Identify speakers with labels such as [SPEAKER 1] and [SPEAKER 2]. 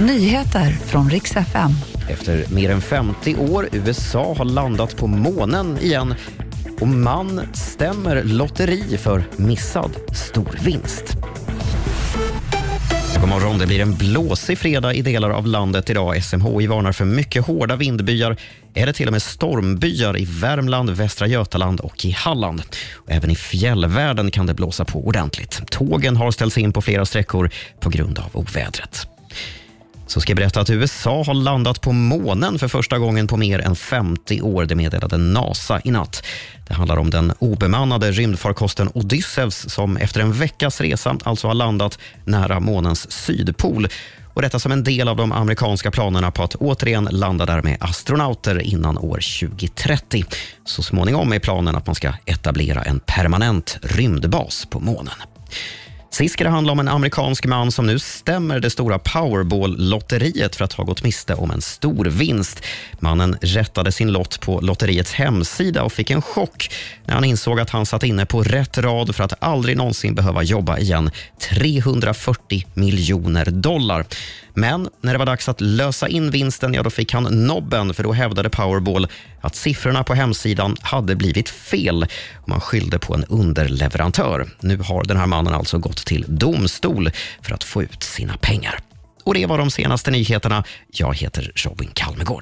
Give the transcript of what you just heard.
[SPEAKER 1] Nyheter från riks FM.
[SPEAKER 2] Efter mer än 50 år, USA har landat på månen igen och man stämmer lotteri för missad storvinst. God morgon, det blir en blåsig fredag i delar av landet idag. SMHI varnar för mycket hårda vindbyar eller till och med stormbyar i Värmland, Västra Götaland och i Halland. Och även i fjällvärlden kan det blåsa på ordentligt. Tågen har ställts in på flera sträckor på grund av ovädret så ska jag berätta att USA har landat på månen för första gången på mer än 50 år. Det meddelade NASA i natt. Det handlar om den obemannade rymdfarkosten Odysseus som efter en veckas resa alltså har landat nära månens sydpol. Och detta som en del av de amerikanska planerna på att återigen landa där med astronauter innan år 2030. Så småningom är planen att man ska etablera en permanent rymdbas på månen. Sist ska det handla om en amerikansk man som nu stämmer det stora Powerball-lotteriet för att ha gått miste om en stor vinst. Mannen rättade sin lott på lotteriets hemsida och fick en chock när han insåg att han satt inne på rätt rad för att aldrig någonsin behöva jobba igen. 340 miljoner dollar. Men när det var dags att lösa in vinsten, ja, då fick han nobben för då hävdade Powerball att siffrorna på hemsidan hade blivit fel och man skyllde på en underleverantör. Nu har den här mannen alltså gått till domstol för att få ut sina pengar. Och Det var de senaste nyheterna. Jag heter Robin Kalmegård.